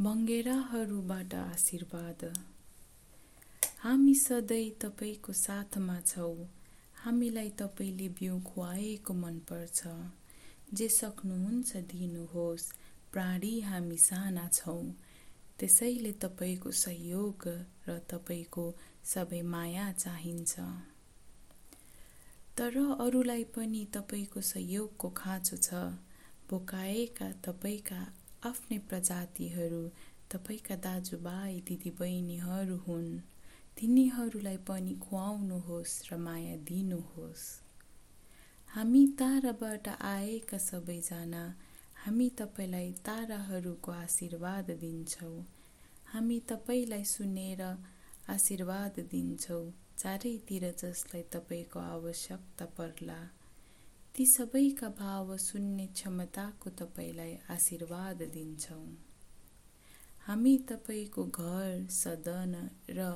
बङ्गेराहरूबाट आशीर्वाद। हामी सधैँ तपाईँको साथमा छौँ। हामीलाई तपाईँले बिउ खुवाएको मनपर्छ। जे सक्नुहुन्छ दिनुहोस्। प्राणी हामी साना छौँ। त्यसैले तपाईँको सहयोग र तपाईँको सबै माया चाहिन्छ। तर अरूलाई पनि तपाईँको सहयोगको खाँचो छ। बोकाएका तपाईँका आफ्नै प्रजातिहरू तपाईँका दाजुभाइ दिदीबहिनीहरू हुन्। तिनीहरूलाई पनि खुवाउनुहोस् र माया दिनुहोस्। हामी ताराबाट आएका सबैजना हामी तपाईँलाई ताराहरूको आशीर्वाद दिन्छौँ। हामी तपाईँलाई सुनेर आशीर्वाद दिन्छौँ चारैतिर जसलाई तपाईँको आवश्यकता पर्ला। ती सबैका भाव सुन्ने क्षमताको तपाईँलाई आशीर्वाद दिन्छौँ। हामी तपाईँको घर सदन र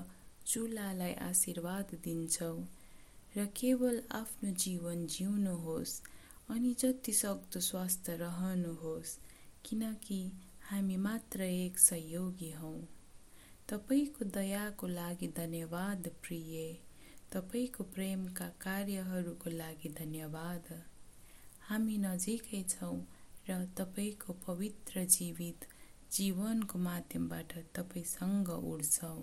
चुलालाई आशीर्वाद दिन्छौँ र केवल आफ्नो जीवन जिउनुहोस् अनि जति सक्दो स्वस्थ रहनुहोस् किनकि हामी मात्र एक सहयोगी हौँ। तपाईँको दयाको लागि धन्यवाद प्रिय। तपाईँको प्रेमका कार्यहरूको लागि धन्यवाद। हामी नजिकै छौँ र तपाईँको पवित्र जीवित जीवनको माध्यमबाट तपाईँसँग उड्छौँ।